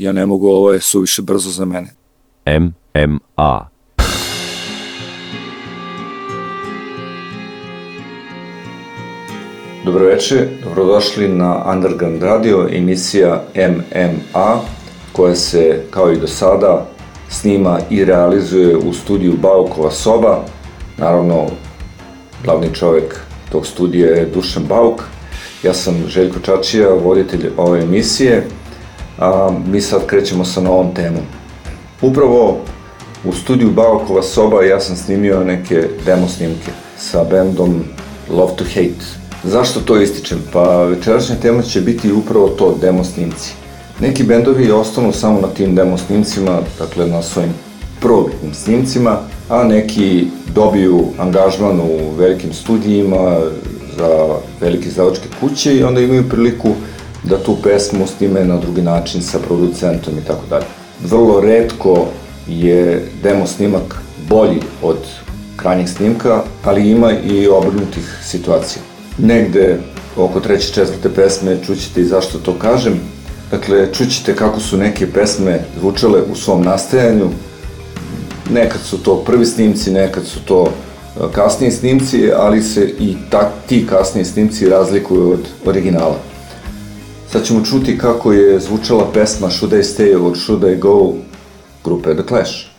Ja ne mogu, ovo je suviše brzo za mene. MMA Dobroveče, dobrodošli na Underground Radio, emisija MMA, koja se, kao i do sada, snima i realizuje u studiju Baukova soba. Naravno, glavni čovek tog studija je Dušan Bauk. Ja sam Željko Čačija, voditelj ove emisije, a mi sad krećemo sa novom temom. Upravo u studiju Baukova soba ja sam snimio neke demo snimke sa bendom Love to Hate. Zašto to ističem? Pa večerašnja tema će biti upravo to, demo snimci. Neki bendovi ostanu samo na tim demo snimcima, dakle na svojim prvobitnim snimcima, a neki dobiju angažman u velikim studijima za velike izdavačke kuće i onda imaju priliku da tu pesmu snime na drugi način sa producentom i tako dalje. Vrlo redko je demo snimak bolji od krajnjeg snimka, ali ima i obrnutih situacija. Negde oko treće, četvrte pesme čućete i zašto to kažem. Dakle, čućete kako su neke pesme zvučale u svom nastajanju. Nekad su to prvi snimci, nekad su to e, kasniji snimci, ali se i ta, ti kasniji snimci razlikuju od originala. Sad ćemo čuti kako je zvučala pesma Should I Stay or Should I Go grupe The Clash.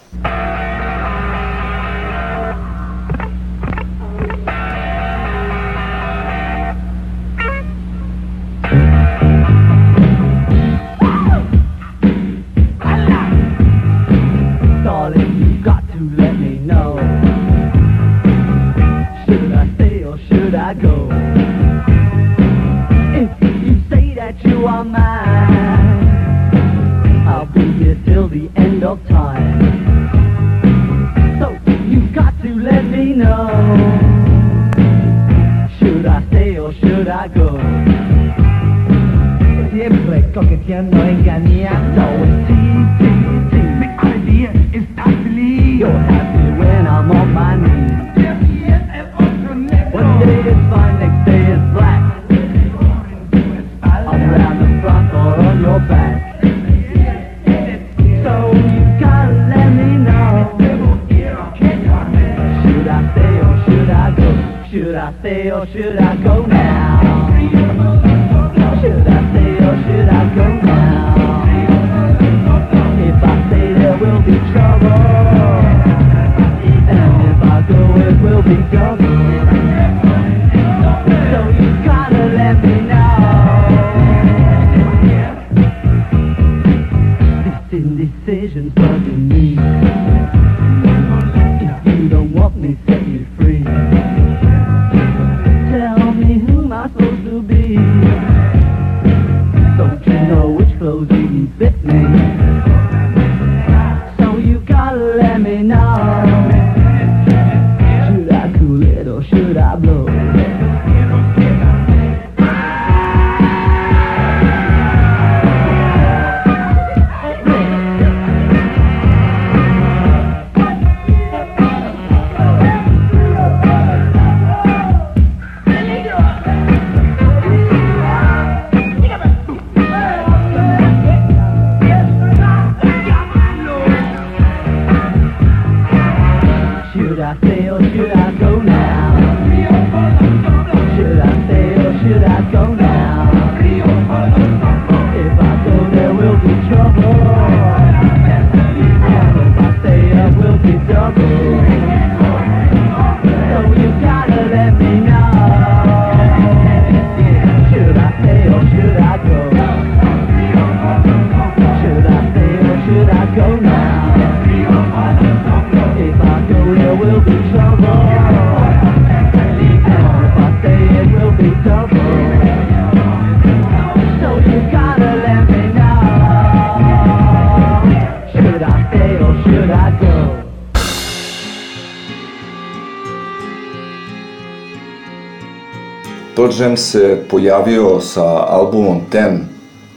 Coqueteando, engañando. Sí, sí, sí. The idea is leave. You're happy when I'm on my knees. One day it's fine, next day it's black. Around the or on your back. So you gotta let me know. Should I stay or should I go? Should I stay or should I go? Jam se pojavio sa albumom Ten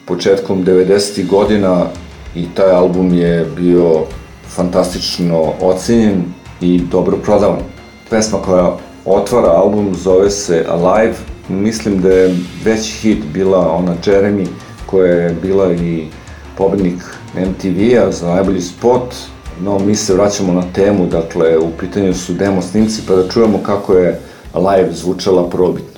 početkom 90. godina i taj album je bio fantastično ocenjen i dobro prodavan. Pesma koja otvara album zove se Alive, mislim da je veći hit bila ona Jeremy koja je bila i pobednik MTV-a za najbolji spot, no mi se vraćamo na temu, dakle u pitanju su demo snimci pa da čujemo kako je Alive zvučala probitno.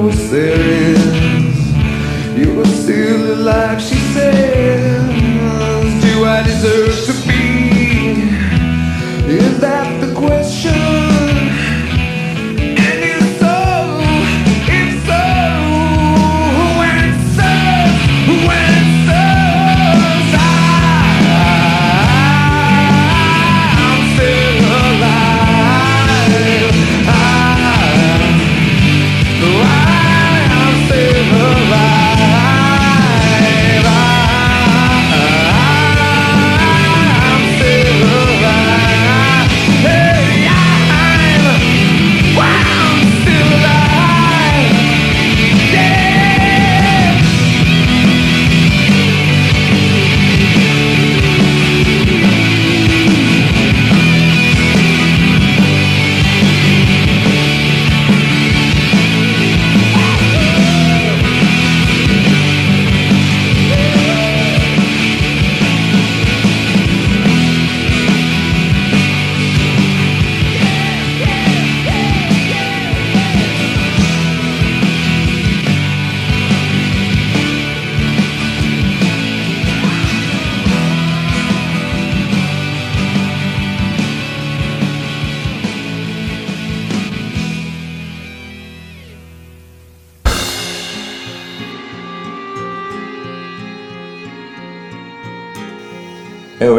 There is. You were still alive, she says. Do I deserve to be? Is that the question?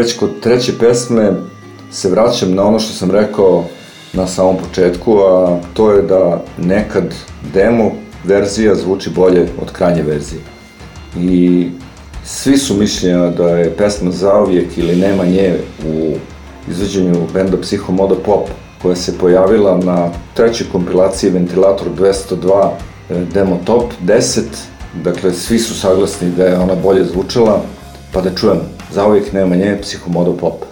Već kod treće pesme se vraćam na ono što sam rekao na samom početku, a to je da nekad demo verzija zvuči bolje od krajnje verzije. I svi su mišljenja da je pesma zauvijek ili nema nje u izveđenju benda Psihomoda Pop koja se pojavila na trećoj kompilaciji Ventilator 202 e, Demo Top 10 dakle svi su saglasni da je ona bolje zvučala pa da čujem zauvijek nema nje Psihomoda Pop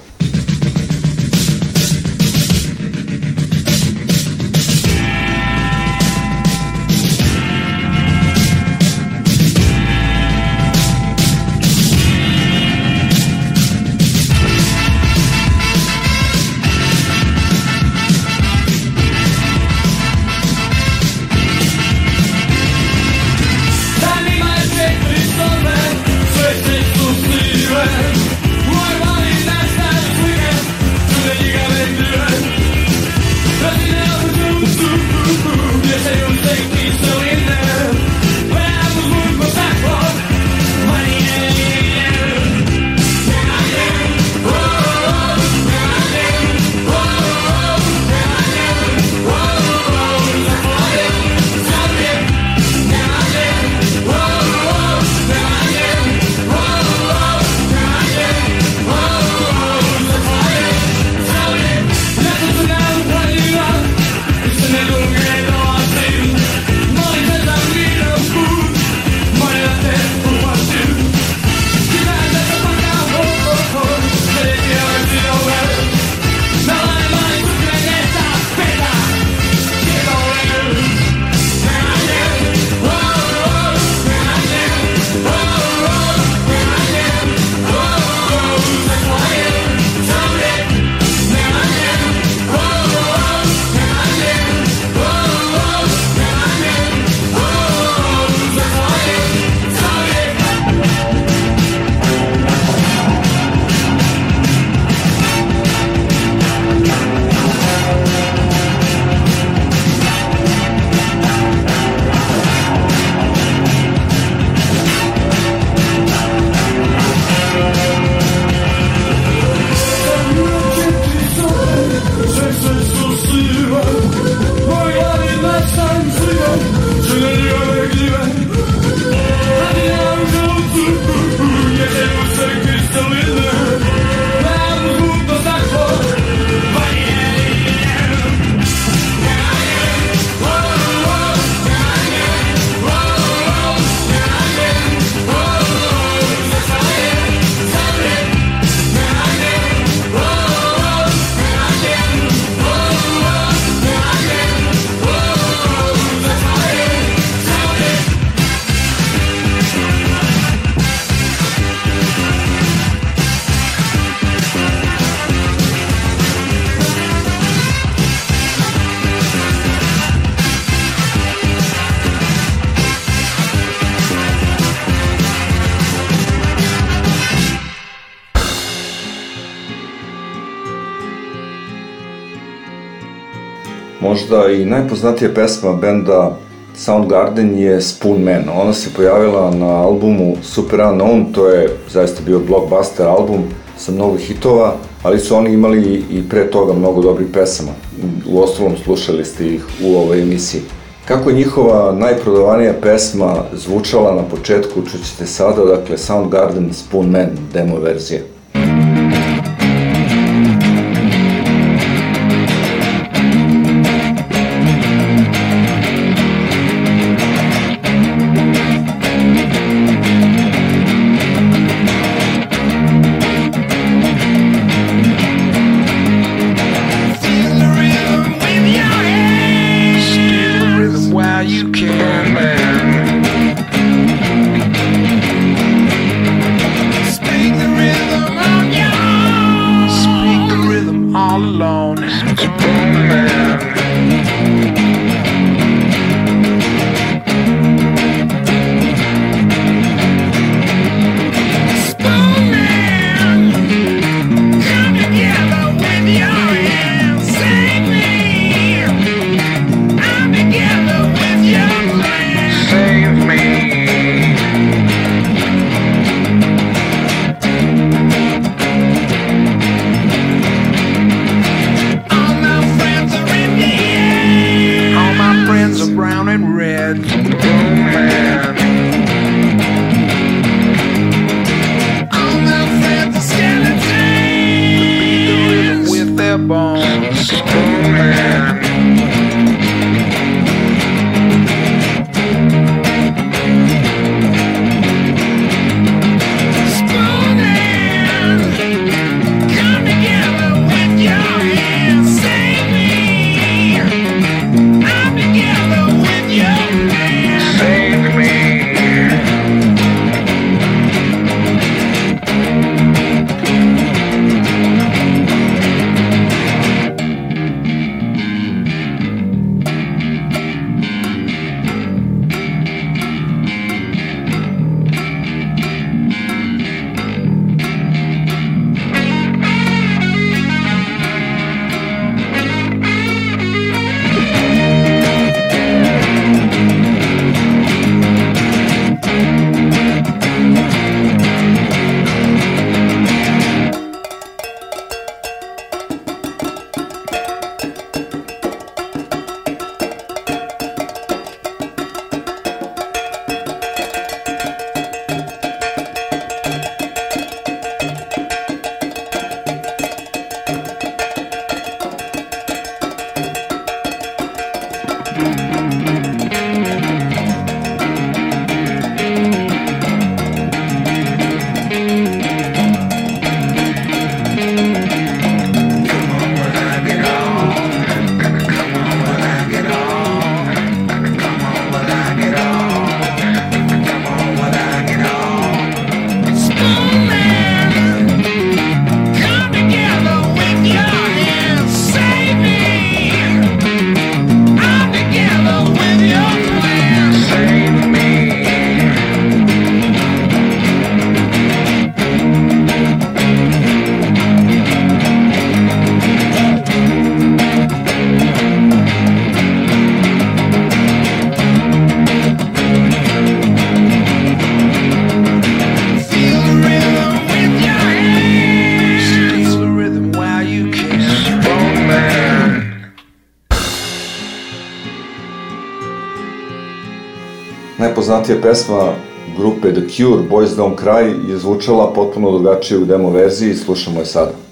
I najpoznatija pesma benda Soundgarden je Spoon Man. Ona se pojavila na albumu Super Unknown, to je zaista bio blockbuster album sa mnogo hitova, ali su oni imali i pre toga mnogo dobrih pesama. U ostalom slušali ste ih u ovoj emisiji. Kako je njihova najprodavanija pesma zvučala na početku, čućete sada, dakle Soundgarden Spoon Man demo verzija. najpoznatija pesma grupe The Cure, Boys Don't Cry, je zvučala potpuno drugačije u demo verziji i slušamo je sada.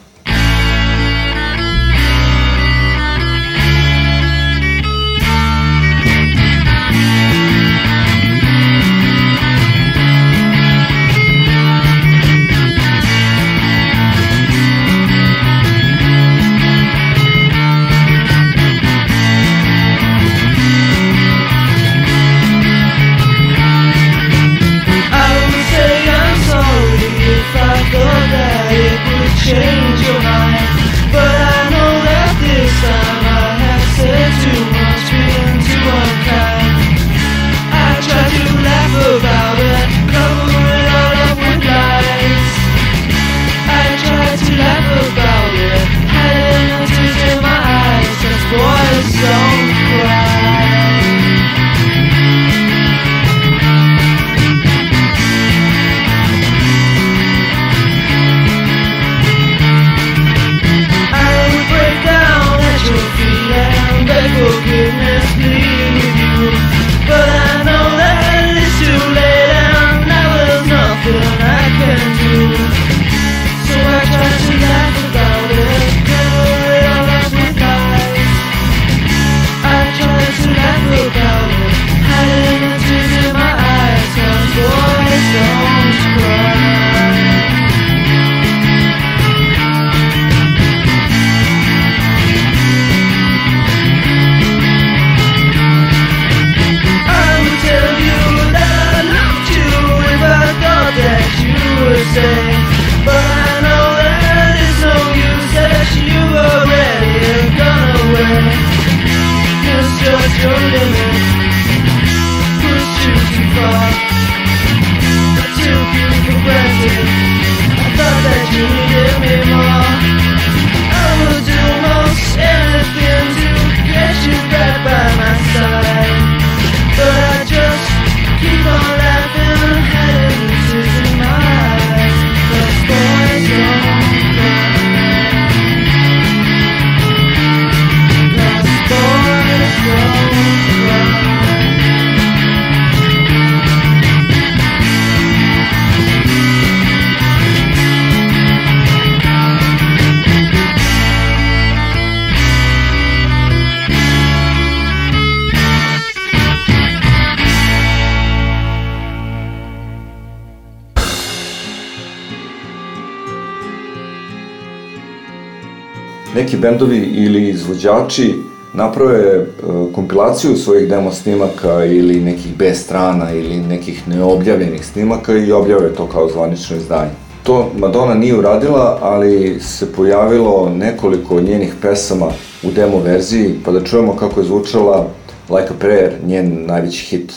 Neki bendovi ili izvođači naprave e, kompilaciju svojih demo snimaka ili nekih B strana ili nekih neobjavljenih snimaka i objave to kao zvanično izdanje. To Madonna nije uradila, ali se pojavilo nekoliko njenih pesama u demo verziji, pa da čujemo kako je zvučala Like a Prayer, njen najveći hit.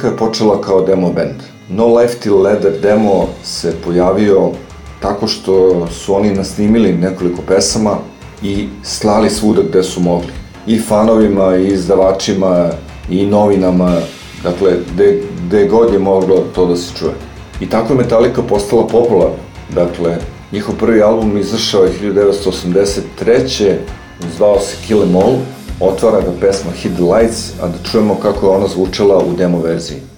Metallica je počela kao demo band. No Life Till Leather demo se pojavio tako što su oni nasnimili nekoliko pesama i slali svuda gde su mogli. I fanovima, i izdavačima, i novinama, dakle, gde, gde god je moglo to da se čuje. I tako je Metallica postala popularna. Dakle, njihov prvi album izašao je 1983. Zvao se Kill Em All, otvara ga pesma Hit the Lights, a da čujemo kako je ona zvučala u demo verziji. –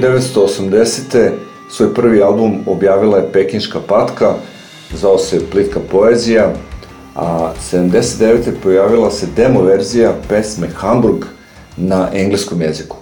1980. svoj prvi album objavila je Pekinška patka, zvao se Plitka poezija, a 79. pojavila se demo verzija pesme Hamburg na engleskom jeziku.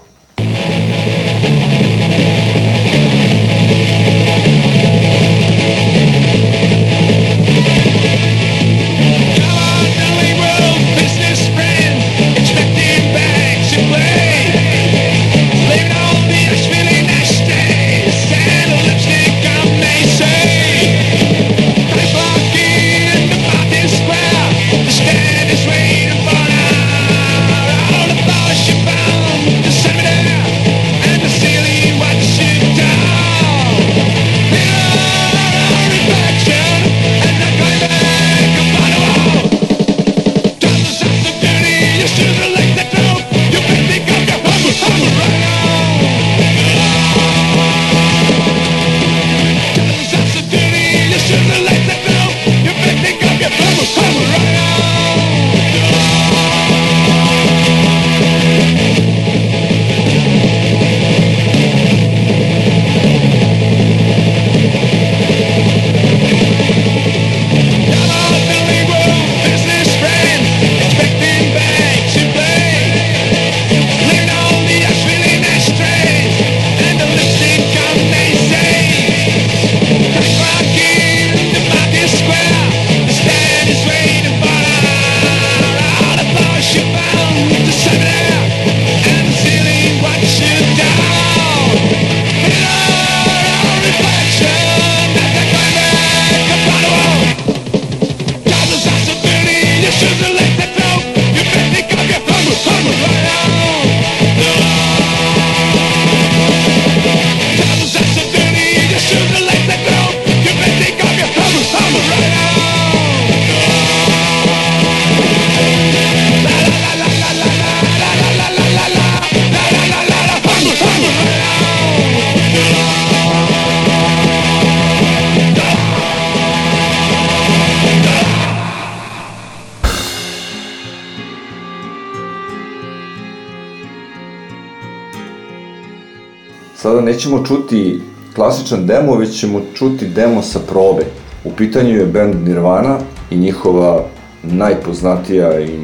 Nećemo čuti klasičan demo, već ćemo čuti demo sa probe. U pitanju je band Nirvana i njihova najpoznatija i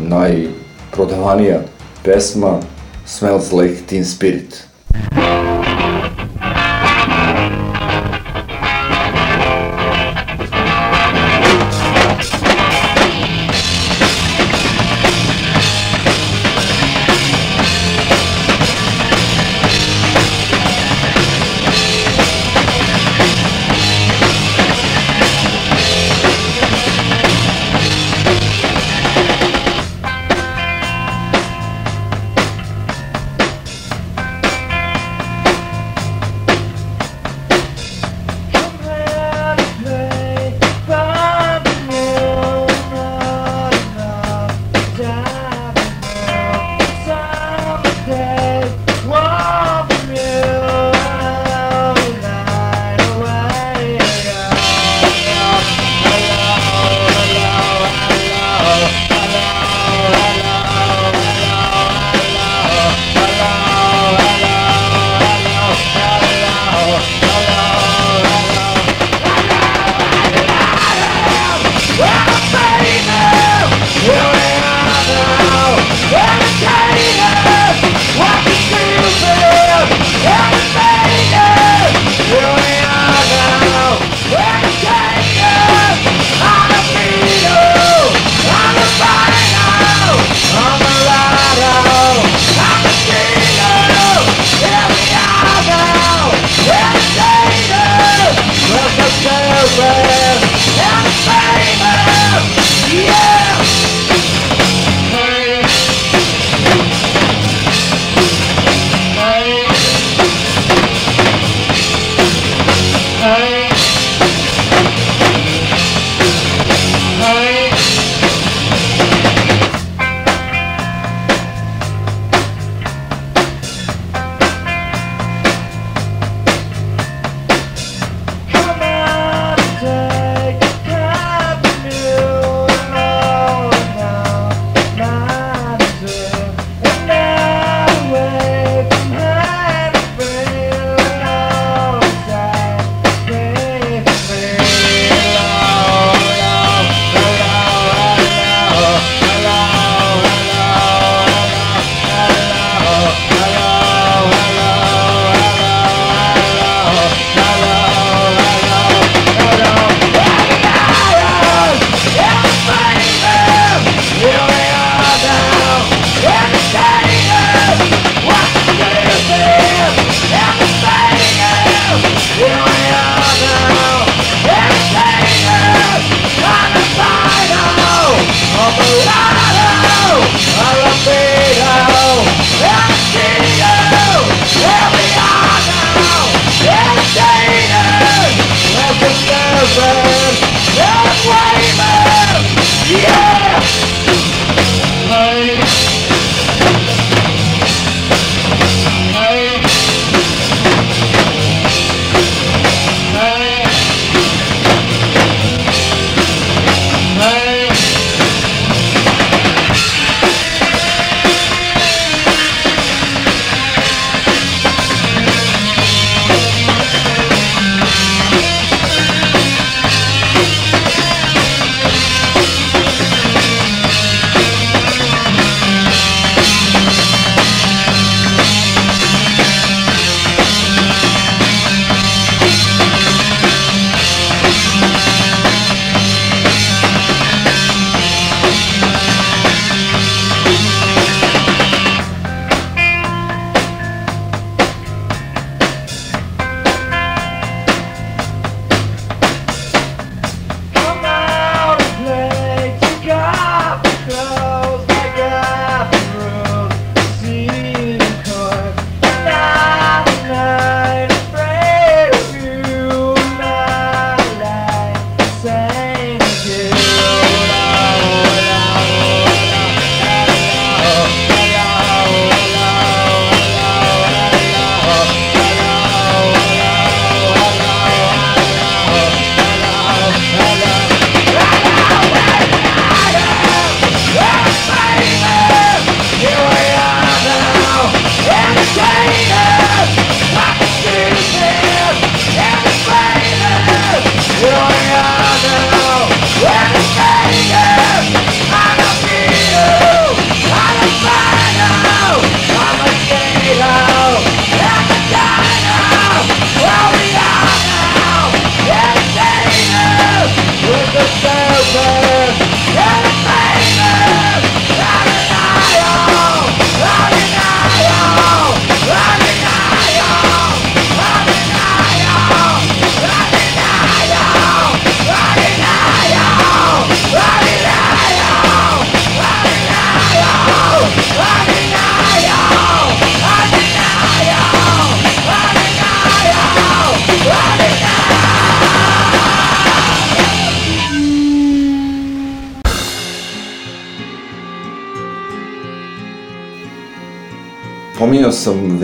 najprodavanija pesma Smells Like Teen Spirit.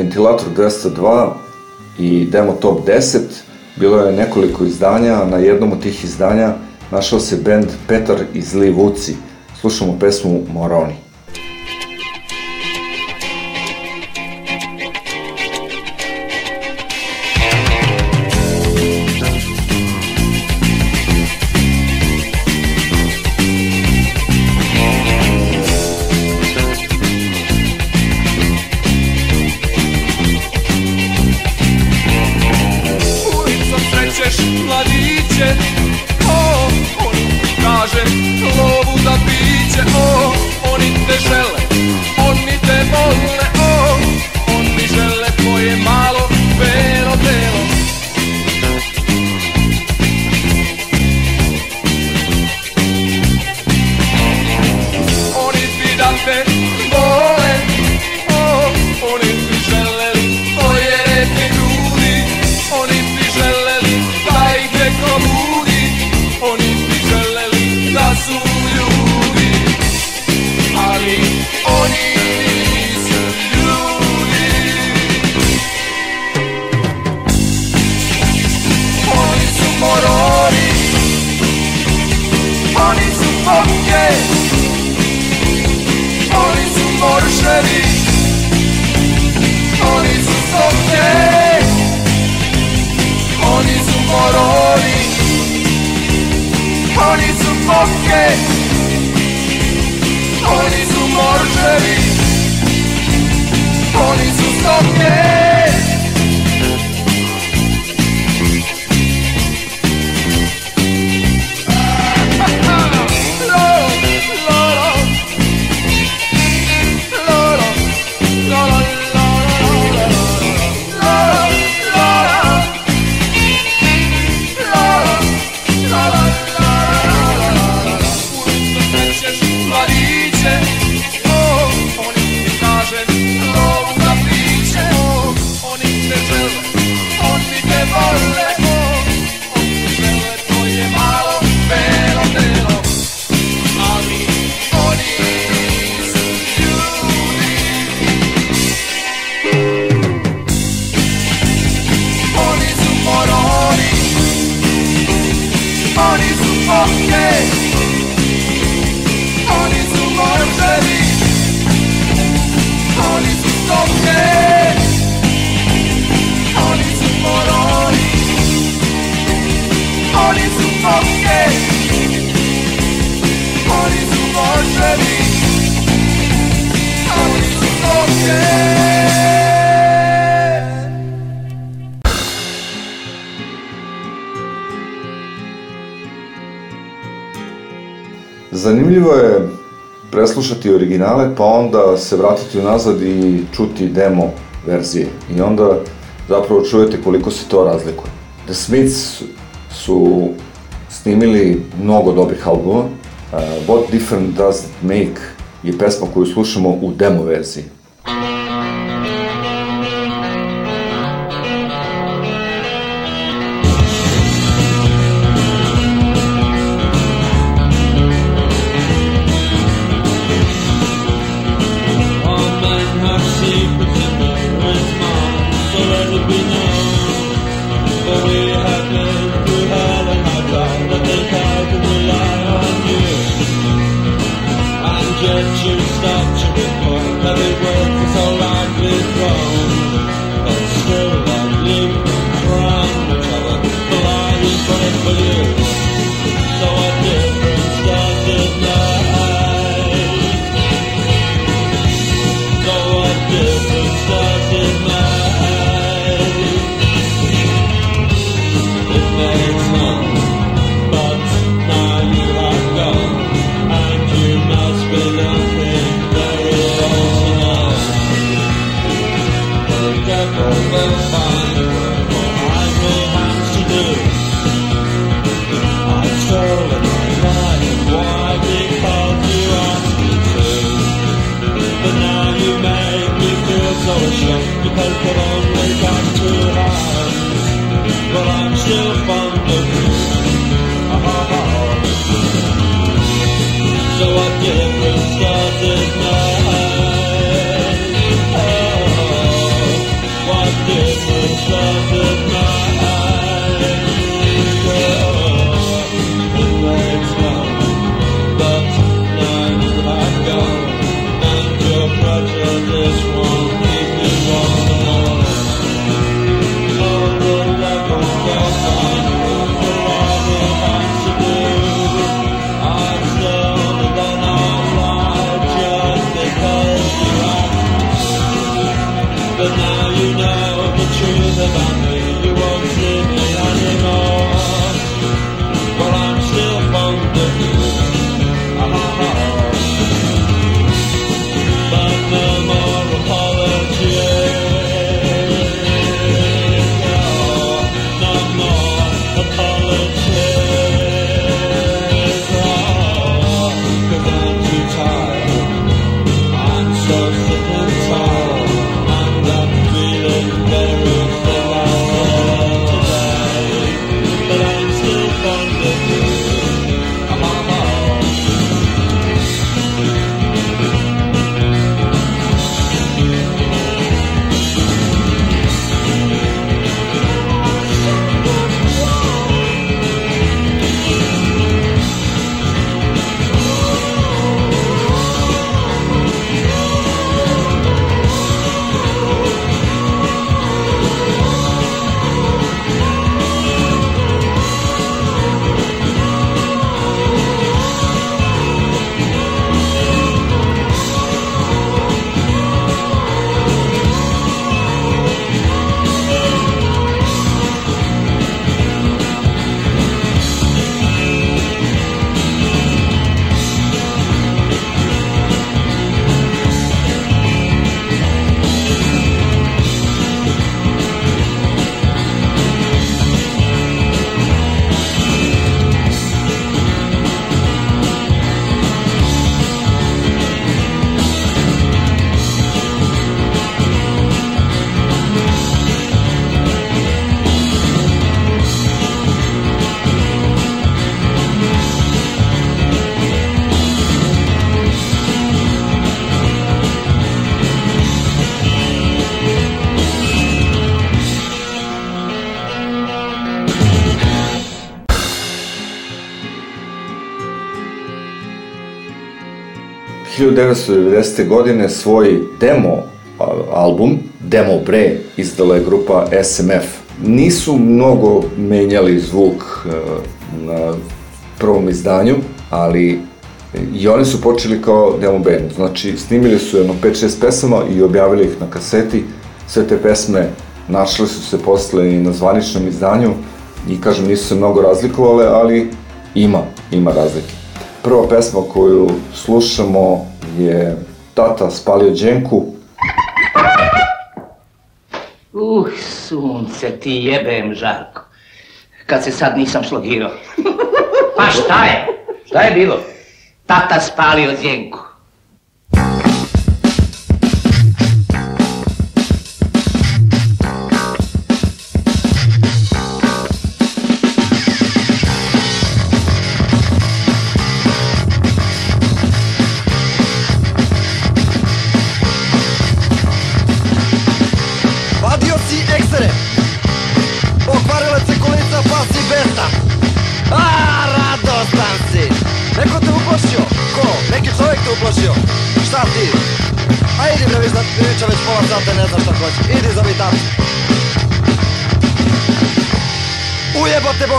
Ventilator 202 i Demo Top 10. Bilo je nekoliko izdanja, a na jednom od tih izdanja našao se bend Petar iz Livuci. Slušamo pesmu Moroni. originale, pa onda se vratiti unazad i čuti demo verzije. I onda zapravo čujete koliko se to razlikuje. The Smiths su snimili mnogo dobrih albuma. Uh, What Different Does It Make je pesma koju slušamo u demo verziji. but I'm still fond of you. 1990. godine svoj demo album, Demo Bre, izdala je grupa SMF. Nisu mnogo menjali zvuk e, na prvom izdanju, ali i oni su počeli kao demo band. Znači, snimili su jedno 5-6 pesama i objavili ih na kaseti. Sve te pesme našle su se posle i na zvaničnom izdanju i kažem, nisu se mnogo razlikovale, ali ima, ima razlike. Prva pesma koju slušamo je Tata spalio Đenku, Uh, sunce, ti jebem, Žarko. Kad se sad nisam slogirao. Pa šta je? Šta je bilo? Tata spalio zjenku.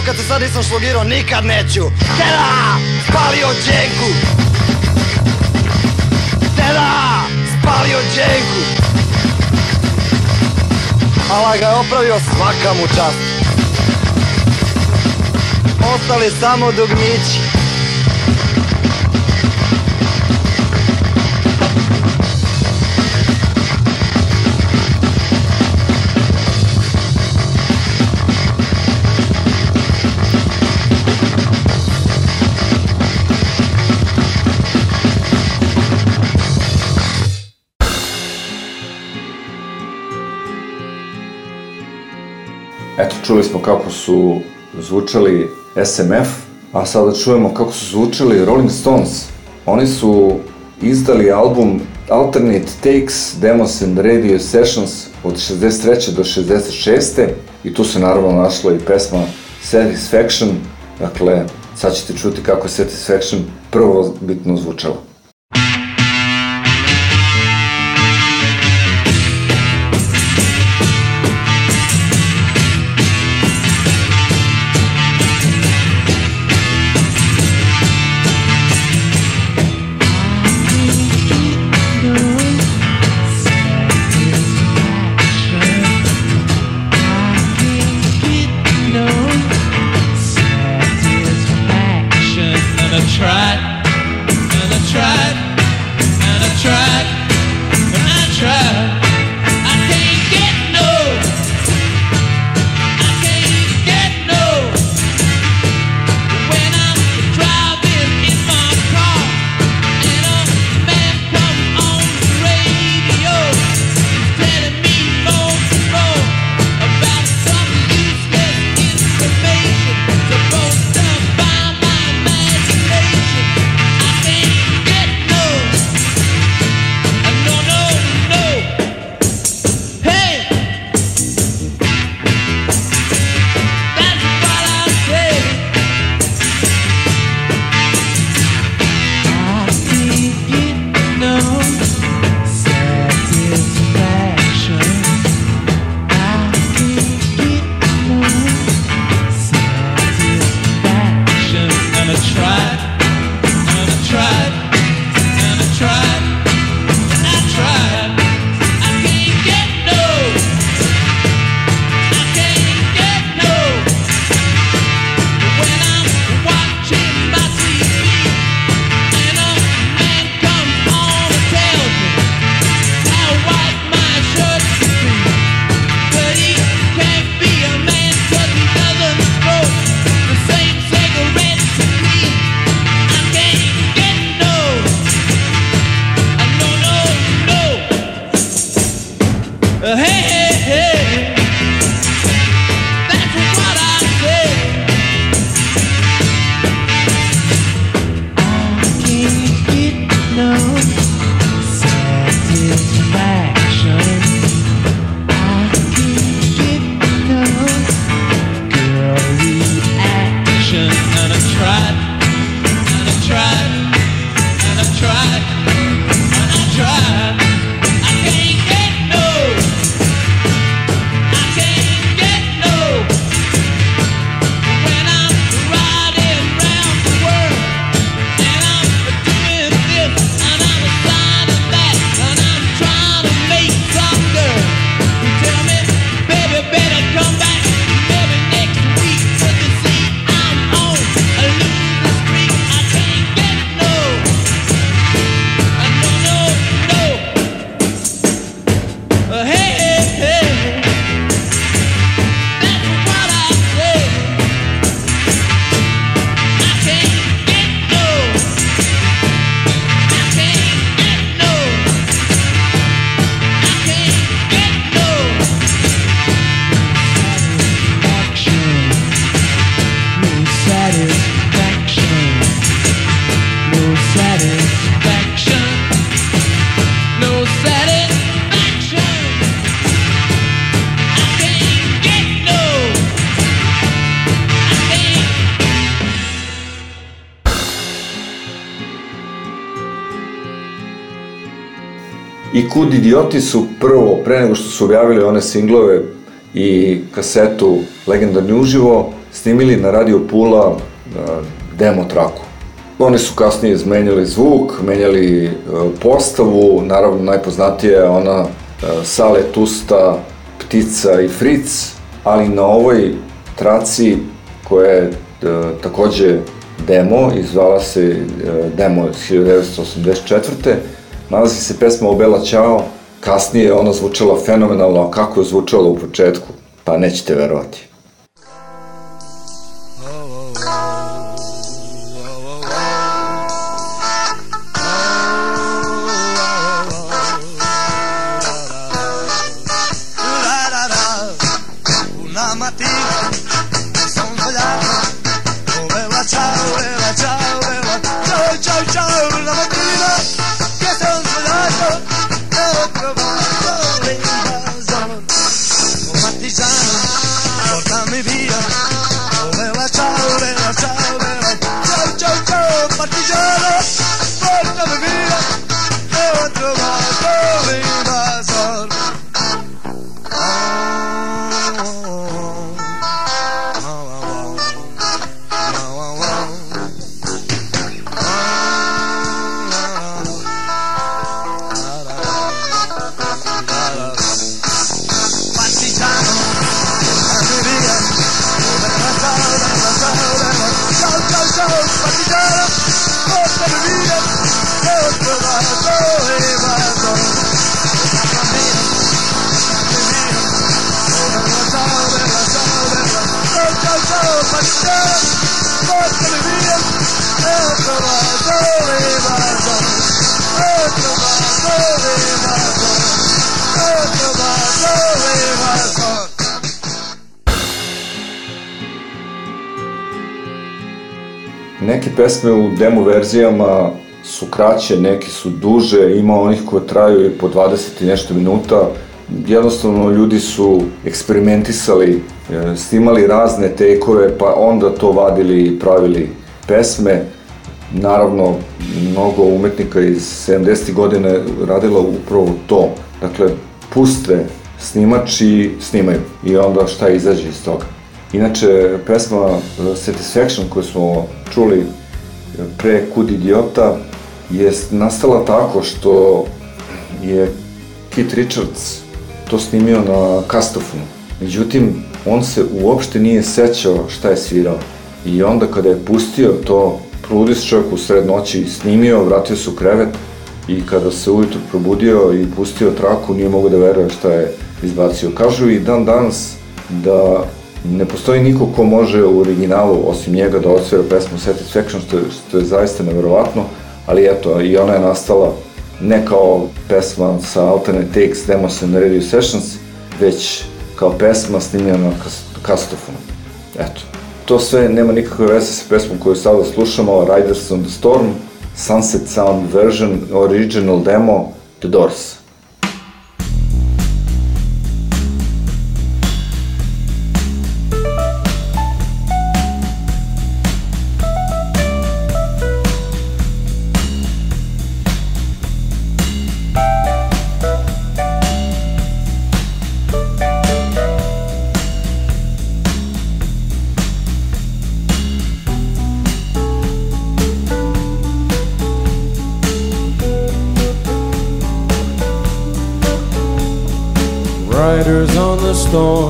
Kad se sad nisam šlogirao nikad neću Deda! Spalio dženku Deda! Spalio dženku Ala ga je opravio svaka mu čast Ostali samo dugmići Eto, čuli smo kako su zvučali SMF, a sada čujemo kako su zvučali Rolling Stones. Oni su izdali album Alternate Takes, Demos and Radio Sessions od 63. do 66. I tu se naravno našla i pesma Satisfaction. Dakle, sad ćete čuti kako je Satisfaction prvo bitno zvučala. I Kud idioti su prvo, pre nego što su objavili one singlove i kasetu Legendarni uživo, snimili na Radio Pula a, demo traku. Oni su kasnije izmenjali zvuk, menjali e, postavu, naravno najpoznatija je ona e, Sale Tusta, Ptica i Fric, ali na ovoj traci koja je e, takođe demo, izvala se e, demo iz 1984. Nalazi se pesma Obela Ćao, kasnije je ona zvučala fenomenalno, a kako je zvučala u početku, pa nećete verovati. Pesme u demo verzijama su kraće, neke su duže, ima onih koje traju i po 20 i nešto minuta. Jednostavno ljudi su eksperimentisali, e, snimali razne tekove, pa onda to vadili i pravili pesme. Naravno, mnogo umetnika iz 70. godine radila upravo to. Dakle, puste snimač i snimaju. I onda šta izađe iz toga. Inače, pesma e, Satisfaction koju smo čuli pre Kud idiota je nastala tako što je Keith Richards to snimio na kastofonu. Međutim, on se uopšte nije sećao šta je svirao. I onda kada je pustio to, probudi se čovjek u sred noći, snimio, vratio se u krevet i kada se ujutro probudio i pustio traku, nije mogao da veruje šta je izbacio. Kažu i dan danas da ne postoji niko ko može u originalu, osim njega, da odsvira pesmu Satisfaction, što je, što je zaista neverovatno, ali eto, i ona je nastala ne kao pesma sa alternate takes, demos and radio sessions, već kao pesma snimljena na. Eto. To sve nema nikakve veze sa pesmom koju sada slušamo, Riders on the Storm, Sunset Sound version, original demo, The Doors. On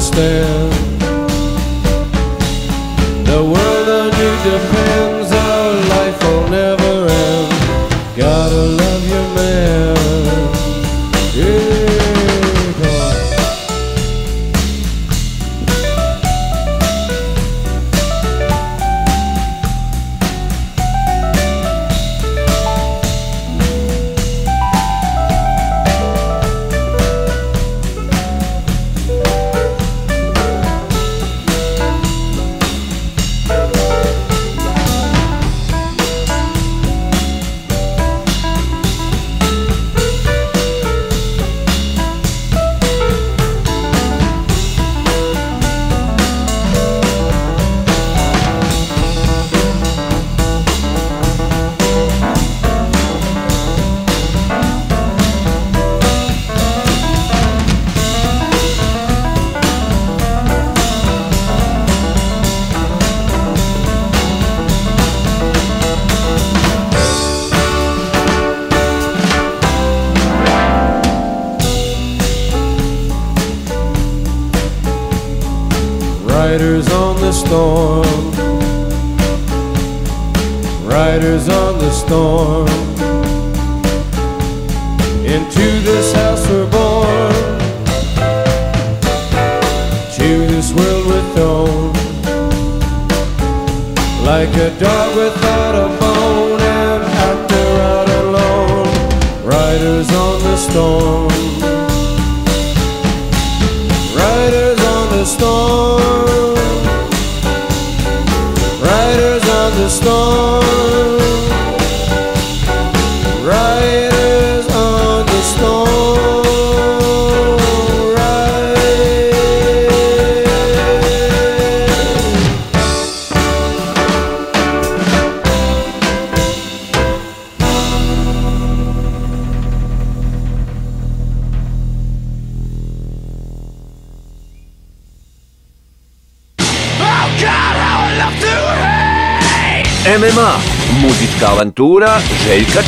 understand the world I need.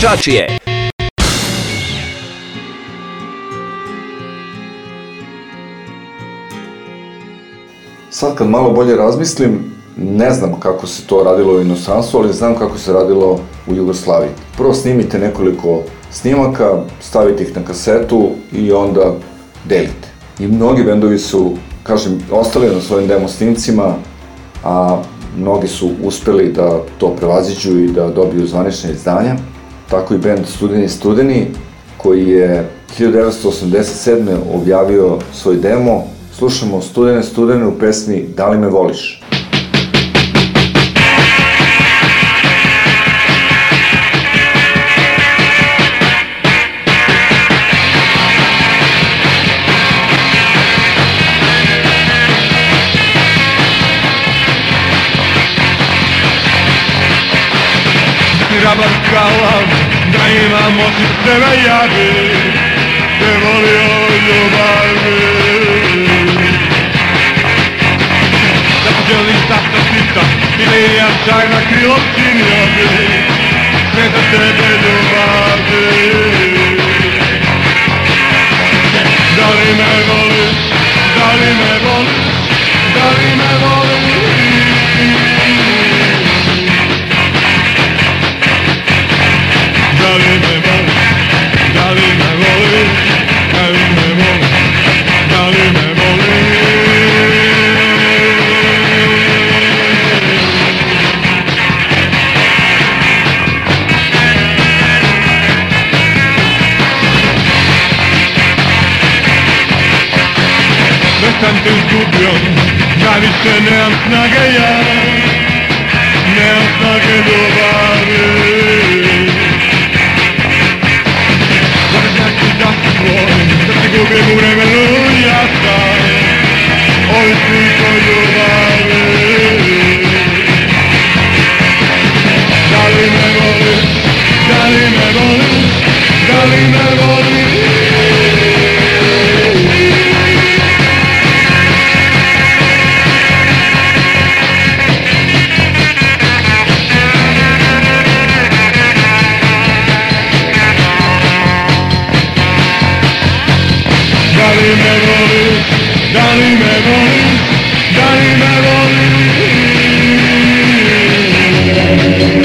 Čačije. Sad kad malo bolje razmislim, ne znam kako se to radilo u inostranstvu, ali znam kako se radilo u Jugoslaviji. Prvo snimite nekoliko snimaka, stavite ih na kasetu i onda delite. I mnogi bendovi su, kažem, ostali na svojim demo snimcima, a mnogi su uspeli da to prevaziđu i da dobiju zvanične izdanja. Tako i bend Studeni Studeni, koji je 1987. objavio svoj demo. Slušamo Studene Studene u pesmi Da li me voliš? Da imam od tebe ja bi te volio ljubavi. Da želim sata sita ili ja čak na krilo činio bi sve za tebe ljubavi. Da li me voliš, da li me voliš, da li me voliš Već sam te izgubio, ja više nemam snage ja Nemam snage ljubavi Da li znači da si tvoj, da te gubim u vremenu ja sam Ovisnik o ljubavi Da li me voliš, da li me voliš, da li me voliš čuješ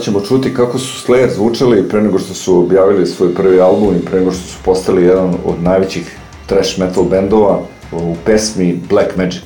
Sad ćemo čuti kako su Slayer zvučali pre nego što su objavili svoj prvi album i pre nego što su postali jedan od najvećih thrash metal bendova u pesmi Black Magic.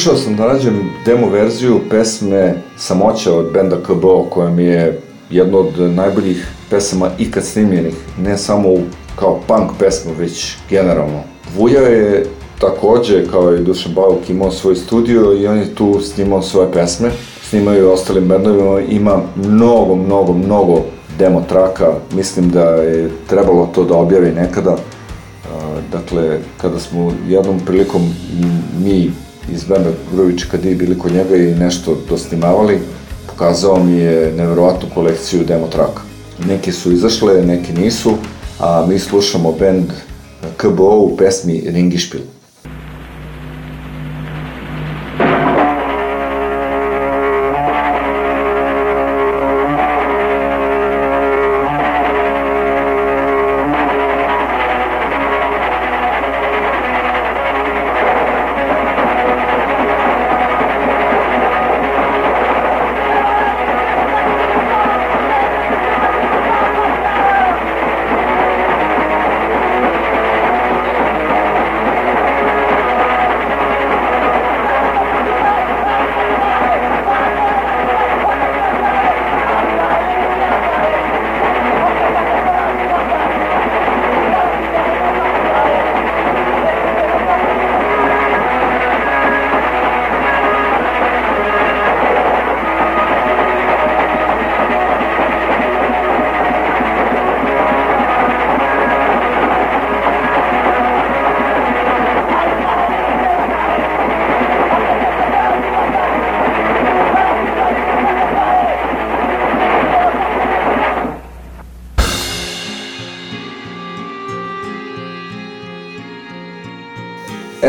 Pokušao sam da nađem demo verziju pesme Samoća od benda KBO, koja mi je jedna od najboljih pesama ikad snimljenih, ne samo kao punk pesma, već generalno. Vuja je takođe, kao i Dušan Bauk, imao svoj studio i on je tu snimao svoje pesme, snimaju i ostalim bendovima, ima mnogo, mnogo, mnogo demo traka, mislim da je trebalo to da objavi nekada, dakle, kada smo jednom prilikom mi iz benda Gruvić kad je bili kod njega i nešto dosnimavali, pokazao mi je neverovatnu kolekciju demo traka. Neke su izašle, neke nisu, a mi slušamo bend KBO u pesmi Ringišpil.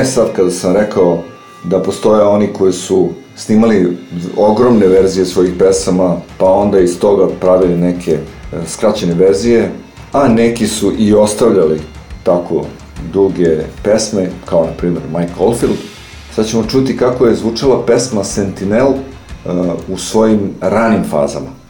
E sad kada sam rekao da postoje oni koji su snimali ogromne verzije svojih pesama, pa onda iz toga pravili neke e, skraćene verzije, a neki su i ostavljali tako duge pesme, kao na primjer Mike Oldfield. Sad ćemo čuti kako je zvučala pesma Sentinel uh, u svojim ranim fazama.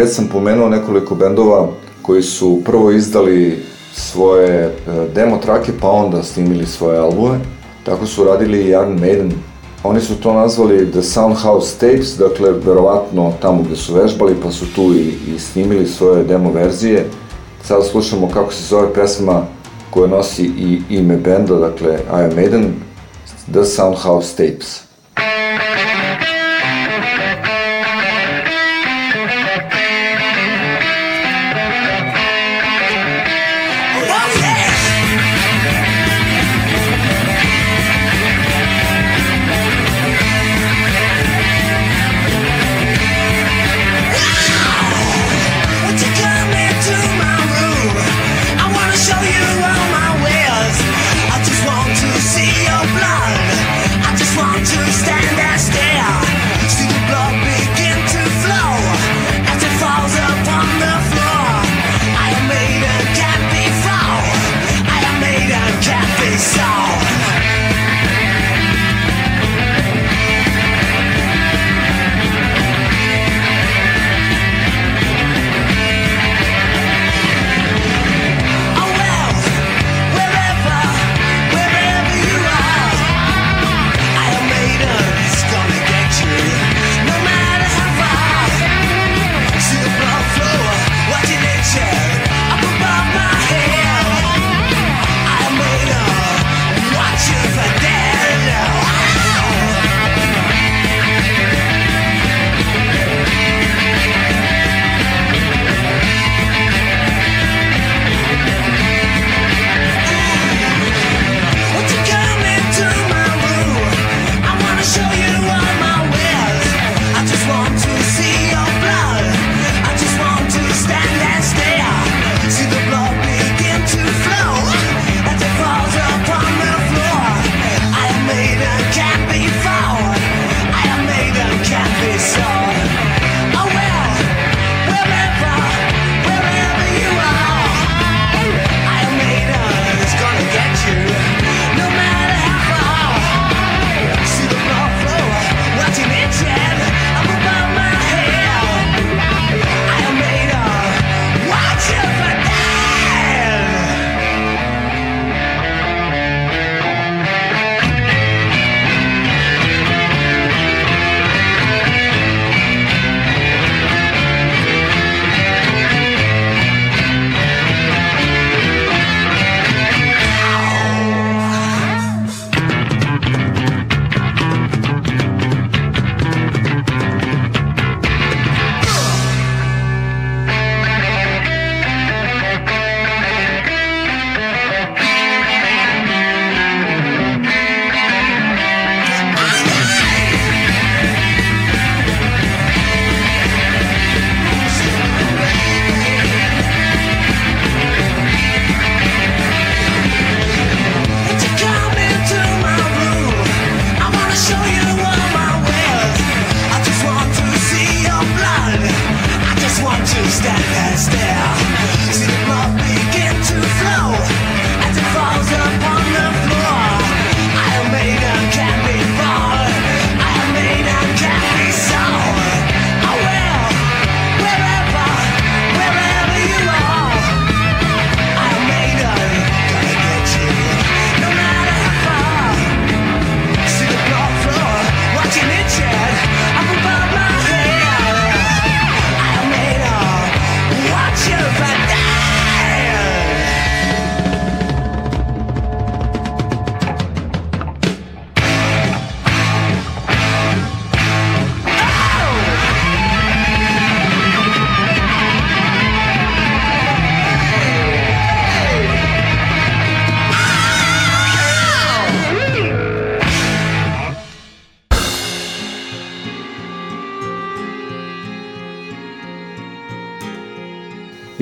Već sam pomenuo nekoliko bendova koji su prvo izdali svoje e, demo trake, pa onda snimili svoje albume. Tako su radili i Iron Maiden. Oni su to nazvali The Soundhouse Tapes, dakle, verovatno tamo gde su vežbali, pa su tu i, i snimili svoje demo verzije. Sada slušamo kako se zove pesma koja nosi i ime benda, dakle Iron Maiden, The Soundhouse Tapes.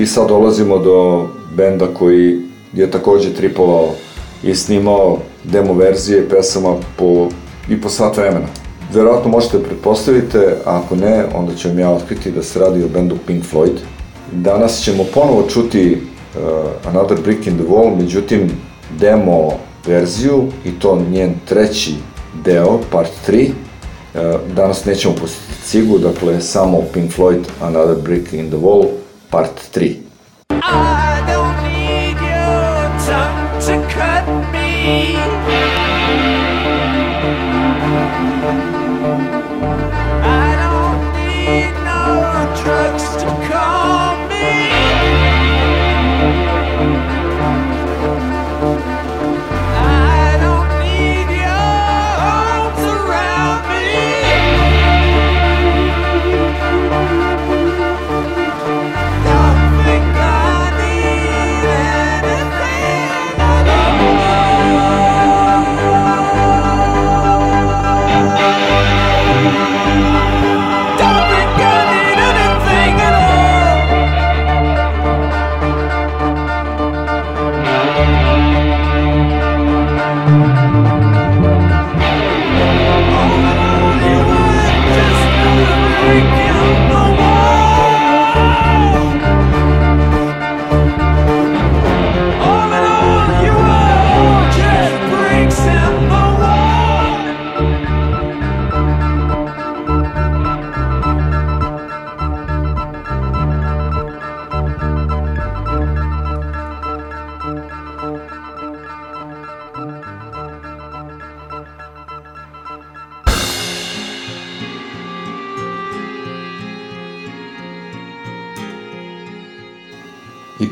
Sad dolazimo do benda koji je takođe tripovao i snimao demo verzije pesama po, i po sat vremena. Verovatno možete pretpostaviti, a ako ne, onda ću vam ja otkriti da se radi o bendu Pink Floyd. Danas ćemo ponovo čuti uh, Another Brick in the Wall, međutim demo verziju i to njen treći deo, part 3. Uh, danas nećemo posjetiti cigu, dakle samo Pink Floyd Another Brick in the Wall, part 3. I don't need your tongue to cut me.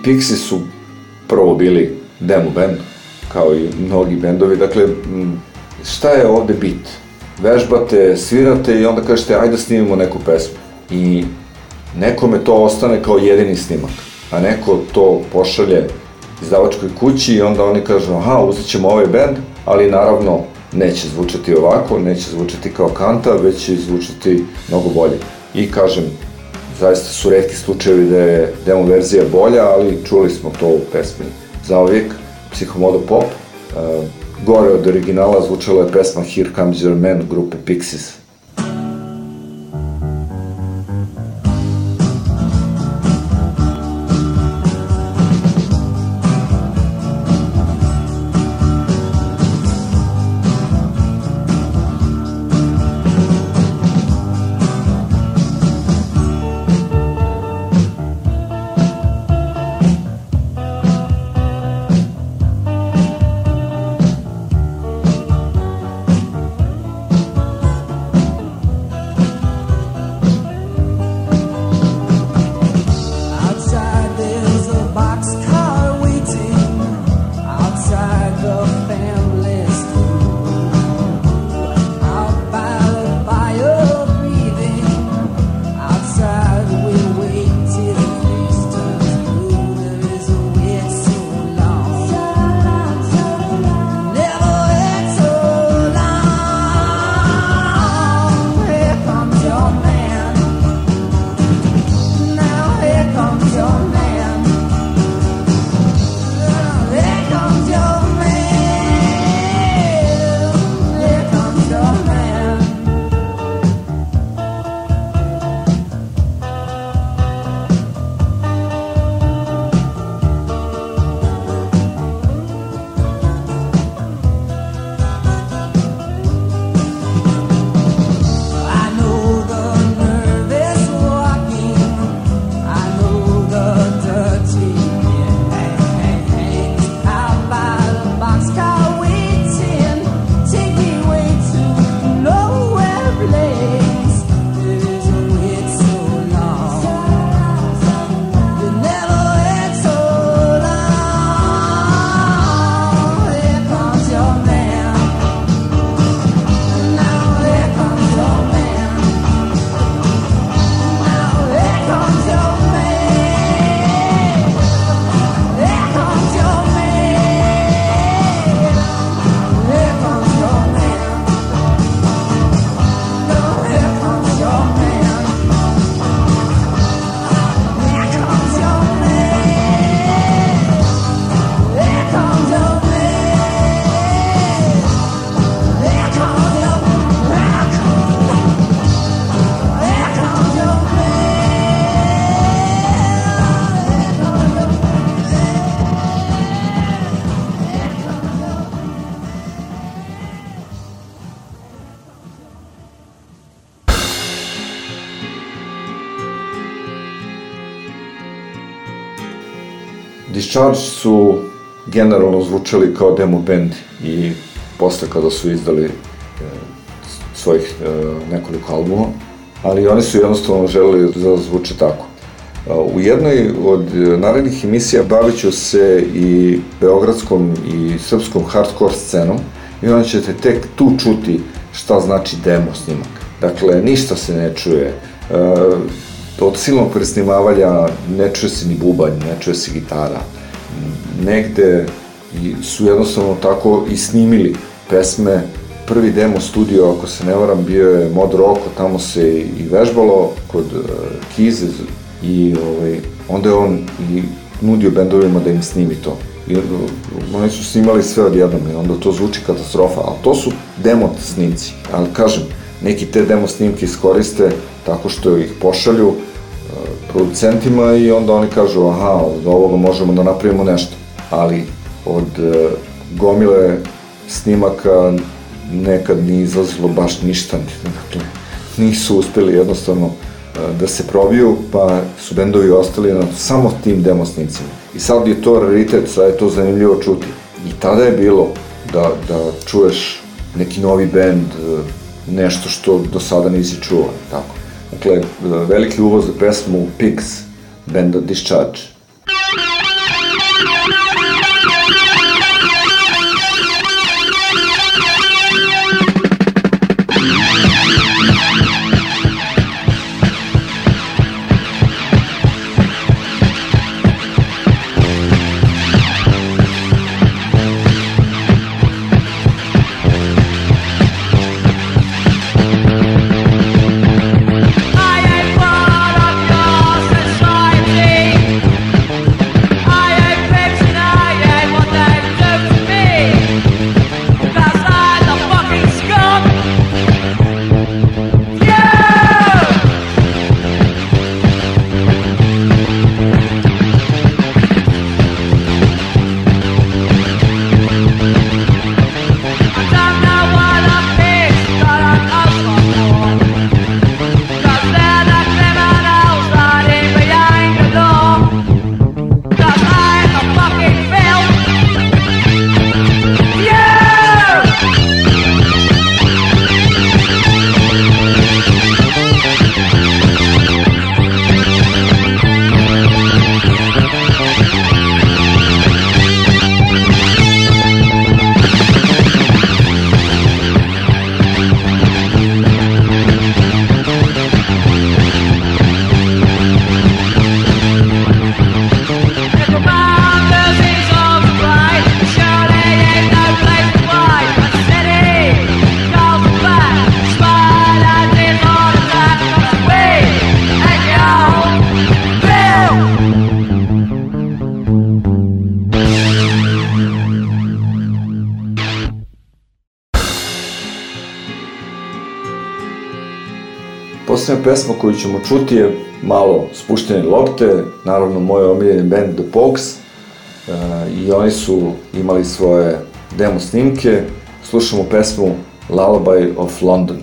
Pixi su prvo bili demo band, kao i mnogi bendovi, dakle, šta je ovde bit? Vežbate, svirate i onda kažete, ajde da snimimo neku pesmu. I nekome to ostane kao jedini snimak, a neko to pošalje izdavačkoj kući i onda oni kažu, aha, uzet ćemo ovaj band, ali naravno neće zvučati ovako, neće zvučati kao kanta, već će zvučati mnogo bolje. I kažem, zaista su redki slučajevi da je demo verzija bolja, ali čuli smo to u pesmi Zauvijek, Psihomodo Pop. Uh, gore od originala zvučala je pesma Here Comes Your Man grupe Pixies. Discharge su generalno zvučali kao demo band i posle kada su izdali e, svojih e, nekoliko albuma, ali oni su jednostavno želeli da zvuče tako. E, U jednoj od e, narednih emisija bavit ću se i beogradskom i srpskom hardcore scenom i onda ćete tek tu čuti šta znači demo snimak. Dakle, ništa se ne čuje. E, od silnog presnimavanja ne čuje se ni bubanj, ne čuje se gitara. Negde su jednostavno tako i snimili pesme. Prvi demo studio, ako se ne varam, bio je Mod Roko, tamo se i vežbalo kod uh, Kize i ovaj, onda je on i nudio bendovima da im snimi to. I onda, oni su snimali sve odjednom i onda to zvuči katastrofa, ali to su demo snimci. Ali kažem, neki te demo snimke iskoriste tako što ih pošalju producentima i onda oni kažu aha, od ovoga možemo da napravimo nešto. Ali od uh, gomile snimaka nekad nije izlazilo baš ništa, dakle, nisu uspeli jednostavno uh, da se probiju, pa su bendovi ostali na samo tim demo snimcima. I sad je to raritet, sad je to zanimljivo čuti. I tada je bilo da, da čuješ neki novi bend, uh, nešto što do sada nisi čuo, tako. Dakle, uh, veliki uvoz za pesmu Pigs, benda Discharge. Pesma koju ćemo čuti je malo spuštene lopte, naravno moj omiljeni band The Pogues e, i oni su imali svoje demo snimke. Slušamo pesmu Lullaby of London.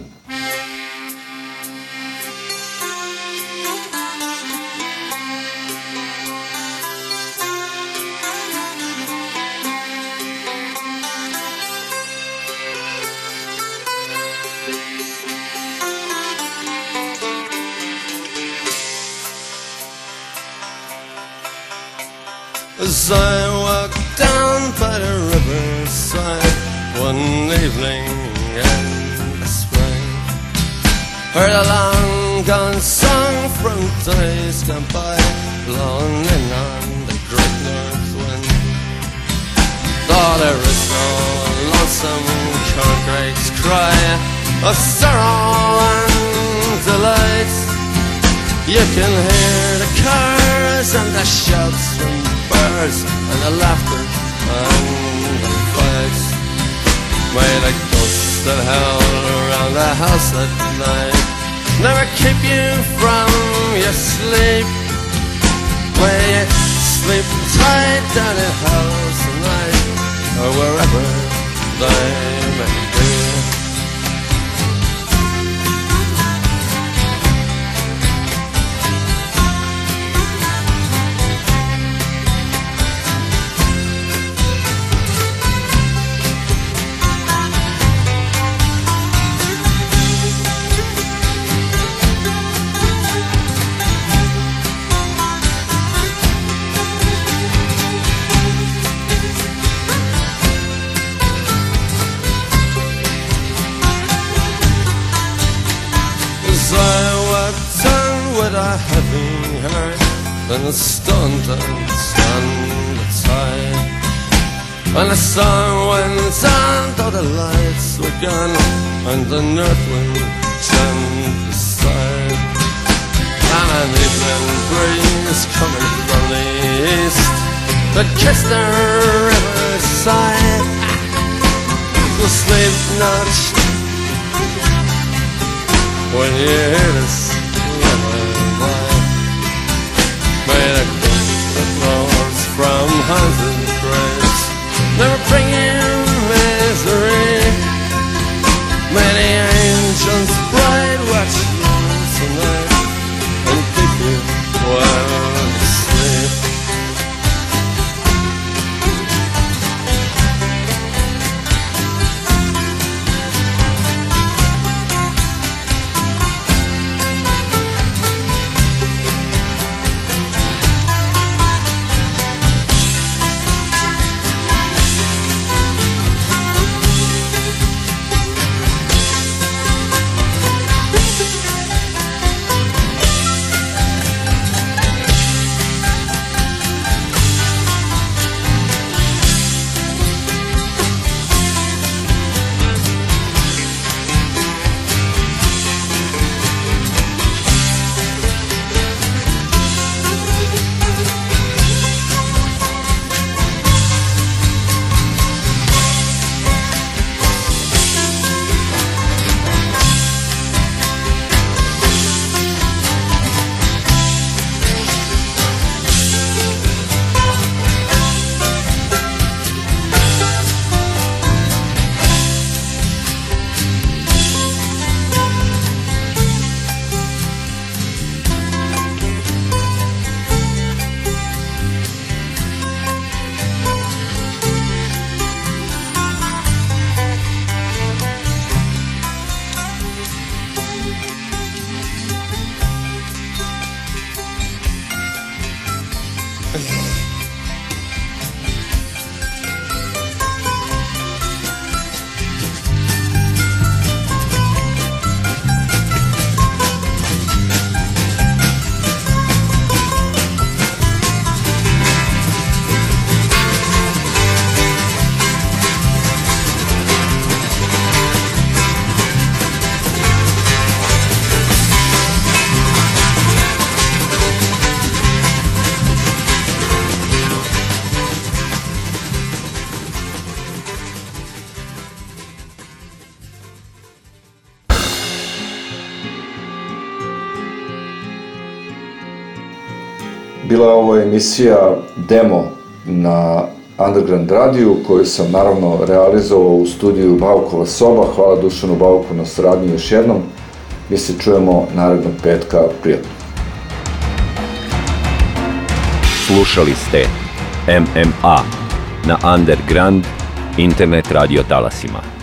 houses emisija demo na Underground radiju koju sam naravno realizovao u studiju Baukova soba. Hvala Dušanu Bauku na saradnji još jednom. Mi se čujemo narednog petka. Prijatno. Slušali ste MMA na Underground internet radio talasima.